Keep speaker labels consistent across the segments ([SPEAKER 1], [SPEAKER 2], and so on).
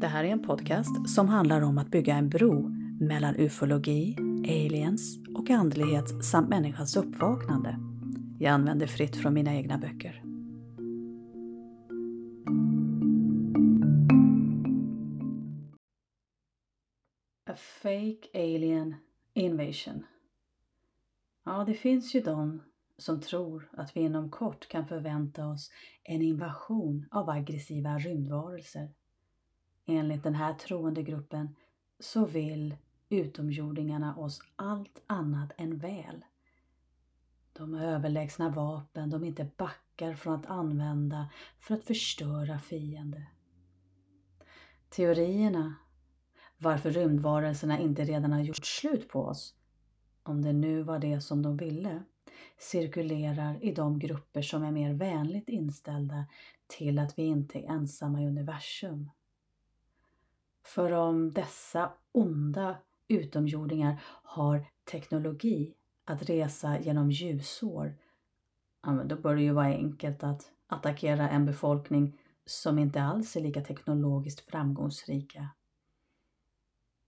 [SPEAKER 1] Det här är en podcast som handlar om att bygga en bro mellan ufologi, aliens och andlighet samt människans uppvaknande. Jag använder fritt från mina egna böcker. A fake alien invasion. Ja, det finns ju de som tror att vi inom kort kan förvänta oss en invasion av aggressiva rymdvarelser. Enligt den här troende gruppen så vill utomjordingarna oss allt annat än väl. De har överlägsna vapen de inte backar från att använda för att förstöra fiender. Teorierna varför rymdvarelserna inte redan har gjort slut på oss, om det nu var det som de ville, cirkulerar i de grupper som är mer vänligt inställda till att vi inte är ensamma i universum. För om dessa onda utomjordingar har teknologi att resa genom ljusår, ja, men då bör det ju vara enkelt att attackera en befolkning som inte alls är lika teknologiskt framgångsrika.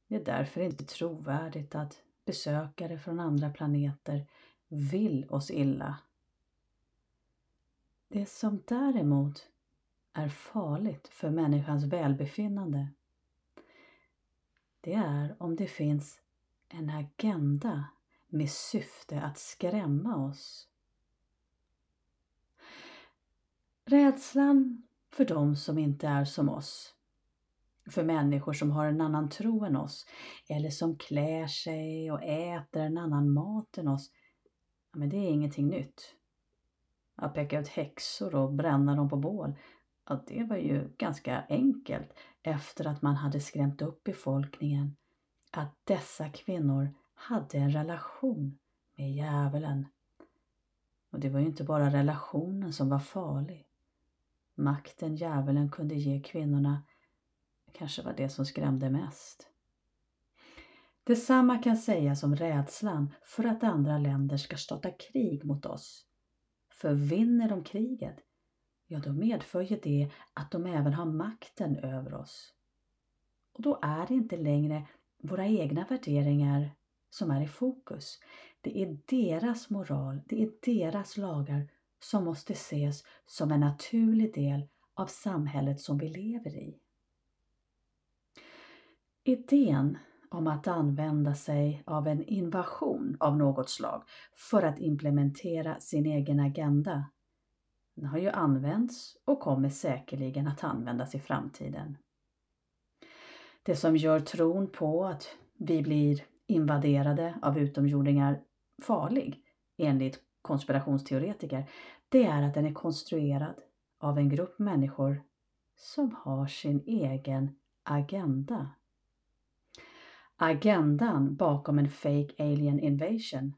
[SPEAKER 1] Det är därför inte trovärdigt att besökare från andra planeter vill oss illa. Det som däremot är farligt för människans välbefinnande det är om det finns en agenda med syfte att skrämma oss. Rädslan för de som inte är som oss, för människor som har en annan tro än oss eller som klär sig och äter en annan mat än oss, ja, men det är ingenting nytt. Att peka ut häxor och bränna dem på bål, ja, det var ju ganska enkelt efter att man hade skrämt upp befolkningen att dessa kvinnor hade en relation med djävulen. Och det var ju inte bara relationen som var farlig. Makten djävulen kunde ge kvinnorna kanske var det som skrämde mest. Detsamma kan sägas om rädslan för att andra länder ska starta krig mot oss. För vinner de kriget, ja då medför ju det att de även har makten över oss. Och då är det inte längre våra egna värderingar som är i fokus. Det är deras moral, det är deras lagar som måste ses som en naturlig del av samhället som vi lever i. Idén om att använda sig av en invasion av något slag för att implementera sin egen agenda den har ju använts och kommer säkerligen att användas i framtiden. Det som gör tron på att vi blir invaderade av utomjordingar farlig, enligt konspirationsteoretiker, det är att den är konstruerad av en grupp människor som har sin egen agenda. Agendan bakom en fake alien invasion,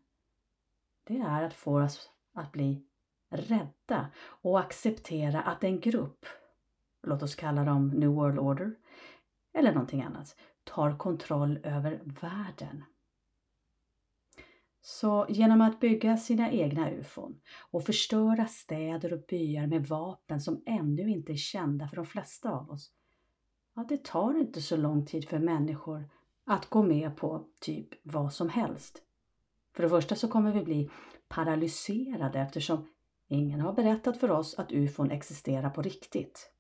[SPEAKER 1] det är att få oss att bli rädda och acceptera att en grupp, låt oss kalla dem New World Order, eller någonting annat, tar kontroll över världen. Så genom att bygga sina egna ufon och förstöra städer och byar med vapen som ännu inte är kända för de flesta av oss, ja, det tar inte så lång tid för människor att gå med på typ vad som helst. För det första så kommer vi bli paralyserade eftersom ingen har berättat för oss att ufon existerar på riktigt.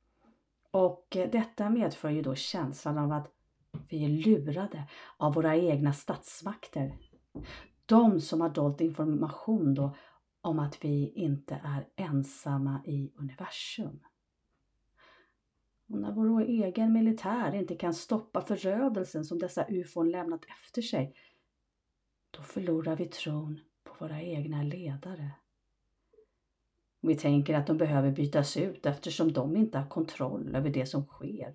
[SPEAKER 1] Och eh, detta medför ju då känslan av att vi är lurade av våra egna statsmakter. De som har dolt information då om att vi inte är ensamma i universum. Och när vår egen militär inte kan stoppa förödelsen som dessa ufon lämnat efter sig, då förlorar vi tron på våra egna ledare. Vi tänker att de behöver bytas ut eftersom de inte har kontroll över det som sker.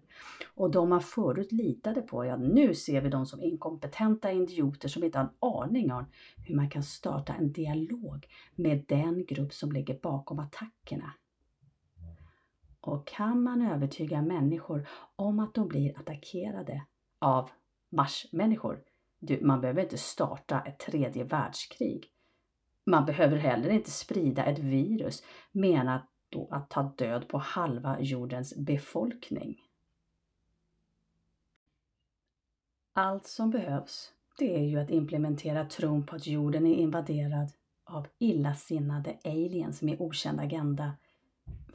[SPEAKER 1] Och de man förut litade på, ja nu ser vi dem som inkompetenta idioter som inte har en aning om hur man kan starta en dialog med den grupp som ligger bakom attackerna. Och kan man övertyga människor om att de blir attackerade av marsmänniskor, du, man behöver inte starta ett tredje världskrig. Man behöver heller inte sprida ett virus menat då att ta död på halva jordens befolkning. Allt som behövs, det är ju att implementera tron på att jorden är invaderad av illasinnade aliens med okänd agenda.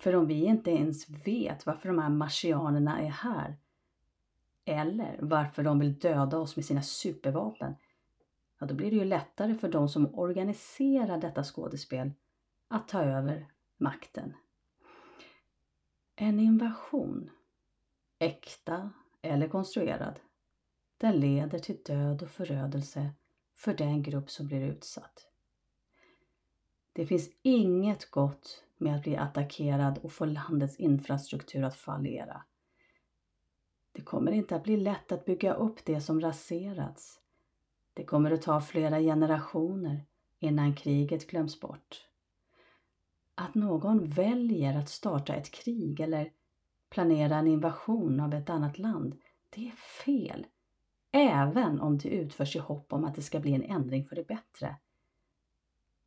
[SPEAKER 1] För om vi inte ens vet varför de här marsianerna är här, eller varför de vill döda oss med sina supervapen, ja då blir det ju lättare för de som organiserar detta skådespel att ta över makten. En invasion, äkta eller konstruerad, den leder till död och förödelse för den grupp som blir utsatt. Det finns inget gott med att bli attackerad och få landets infrastruktur att fallera. Det kommer inte att bli lätt att bygga upp det som raserats. Det kommer att ta flera generationer innan kriget glöms bort. Att någon väljer att starta ett krig eller planera en invasion av ett annat land, det är fel. Även om det utförs i hopp om att det ska bli en ändring för det bättre.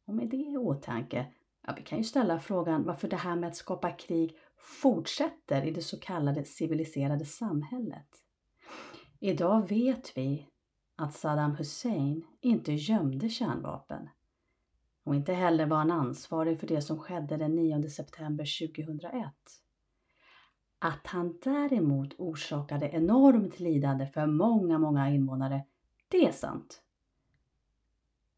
[SPEAKER 1] Och med det i åtanke, ja, vi kan ju ställa frågan varför det här med att skapa krig fortsätter i det så kallade civiliserade samhället. Idag vet vi att Saddam Hussein inte gömde kärnvapen och inte heller var han ansvarig för det som skedde den 9 september 2001. Att han däremot orsakade enormt lidande för många, många invånare, det är sant.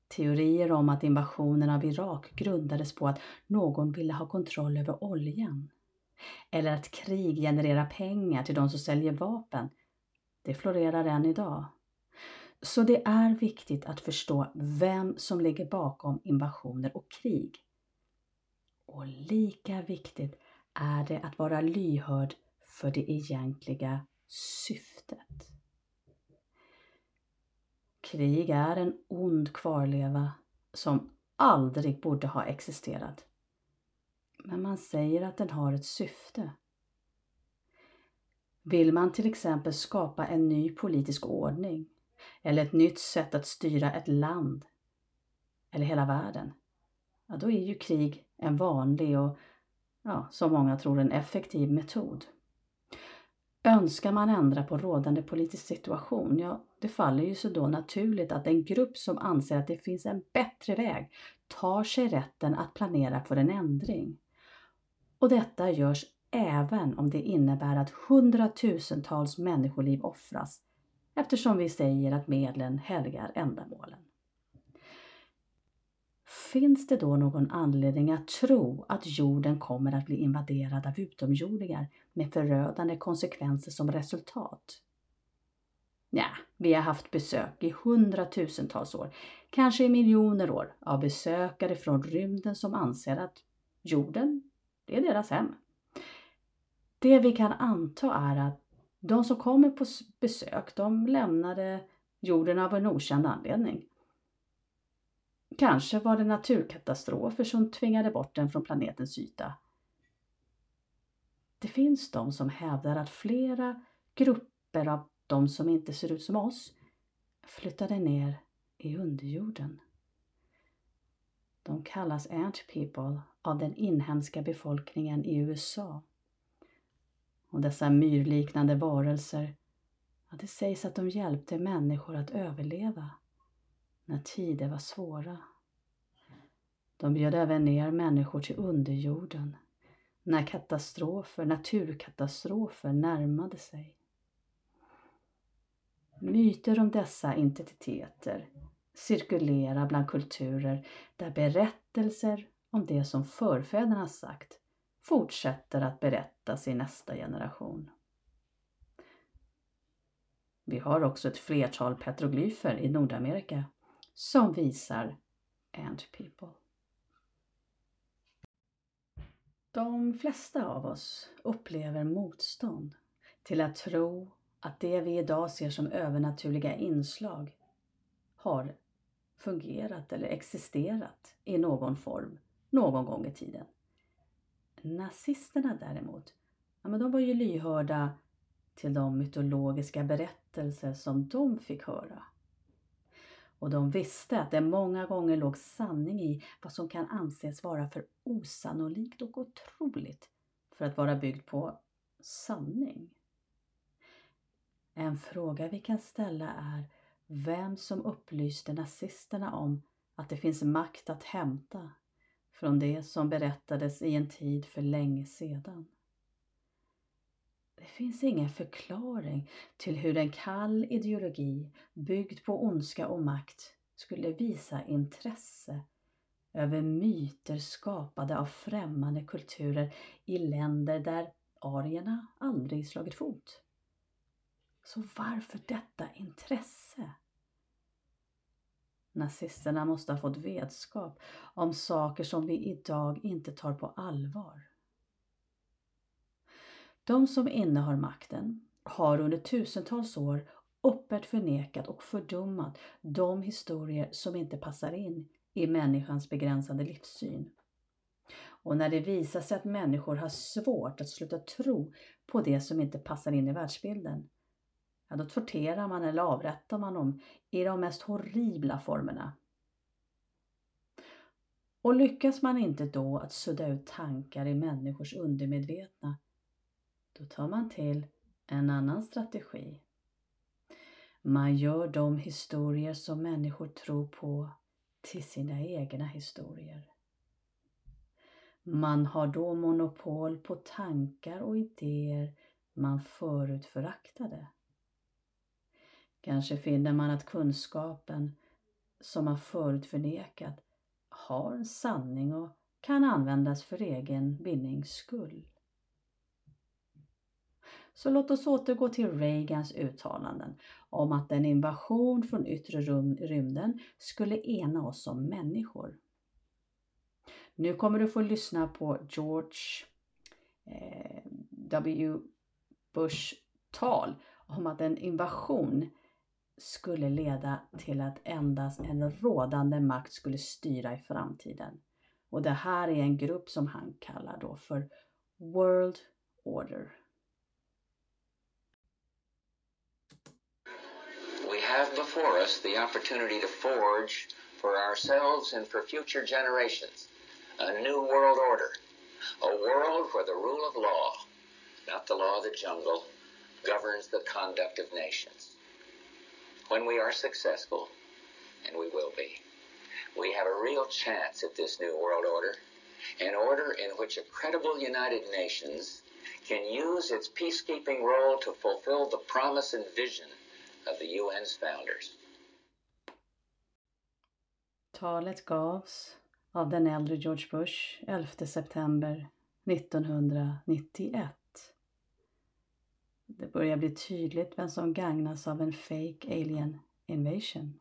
[SPEAKER 1] Teorier om att invasionen av Irak grundades på att någon ville ha kontroll över oljan eller att krig genererar pengar till de som säljer vapen, det florerar än idag. Så det är viktigt att förstå vem som ligger bakom invasioner och krig. Och lika viktigt är det att vara lyhörd för det egentliga syftet. Krig är en ond kvarleva som aldrig borde ha existerat. Men man säger att den har ett syfte. Vill man till exempel skapa en ny politisk ordning eller ett nytt sätt att styra ett land eller hela världen, ja då är ju krig en vanlig och, ja, som många tror, en effektiv metod. Önskar man ändra på rådande politisk situation, ja, det faller ju så då naturligt att en grupp som anser att det finns en bättre väg tar sig rätten att planera för en ändring. Och detta görs även om det innebär att hundratusentals människoliv offras eftersom vi säger att medlen helgar ändamålen. Finns det då någon anledning att tro att jorden kommer att bli invaderad av utomjordingar med förödande konsekvenser som resultat? Ja, vi har haft besök i hundratusentals år, kanske i miljoner år, av besökare från rymden som anser att jorden, det är deras hem. Det vi kan anta är att de som kommer på besök, de lämnade jorden av en okänd anledning. Kanske var det naturkatastrofer som tvingade bort den från planetens yta. Det finns de som hävdar att flera grupper av de som inte ser ut som oss flyttade ner i underjorden. De kallas Ant People av den inhemska befolkningen i USA. Och dessa myrliknande varelser, ja, det sägs att de hjälpte människor att överleva när tider var svåra. De bjöd även ner människor till underjorden när katastrofer, naturkatastrofer närmade sig. Myter om dessa identiteter cirkulerar bland kulturer där berättelser om det som förfäderna sagt fortsätter att berättas i nästa generation. Vi har också ett flertal petroglyfer i Nordamerika som visar Ant People. De flesta av oss upplever motstånd till att tro att det vi idag ser som övernaturliga inslag har fungerat eller existerat i någon form någon gång i tiden. Nazisterna däremot, ja, men de var ju lyhörda till de mytologiska berättelser som de fick höra. och de visste att det många gånger låg sanning i vad som kan anses vara för osannolikt och otroligt för att vara byggt på sanning. En fråga vi kan ställa är vem som upplyste nazisterna om att det finns makt att hämta från det som berättades i en tid för länge sedan. Det finns ingen förklaring till hur en kall ideologi byggd på ondska och makt skulle visa intresse över myter skapade av främmande kulturer i länder där arierna aldrig slagit fot. Så varför detta intresse? Nazisterna måste ha fått vetskap om saker som vi idag inte tar på allvar. De som innehar makten har under tusentals år öppet förnekat och fördummat de historier som inte passar in i människans begränsade livssyn. Och när det visar sig att människor har svårt att sluta tro på det som inte passar in i världsbilden, ja då torterar man eller avrättar man dem i de mest horribla formerna. Och lyckas man inte då att sudda ut tankar i människors undermedvetna, då tar man till en annan strategi. Man gör de historier som människor tror på till sina egna historier. Man har då monopol på tankar och idéer man förut föraktade. Kanske finner man att kunskapen som man förut förnekat har en sanning och kan användas för egen vinnings skull. Så låt oss återgå till Reagans uttalanden om att en invasion från yttre rymden skulle ena oss som människor. Nu kommer du få lyssna på George eh, W. Bush tal om att en invasion skulle leda till att endast en rådande makt skulle styra i framtiden. Och det här är en grupp som han kallar då för World Order.
[SPEAKER 2] We have before us the opportunity to forge for ourselves and for future generations a new world order. A world where the rule of law, not the law of the jungle, governs the conduct of nations. When we are successful, and we will be, we have a real chance at this new world order, an order in which a credible United Nations can use its peacekeeping role to fulfill the promise and vision of the UN's founders.
[SPEAKER 1] Talet gavs av den äldre George Bush 11 september 1991. Det börjar bli tydligt vem som gagnas av en fake alien invasion.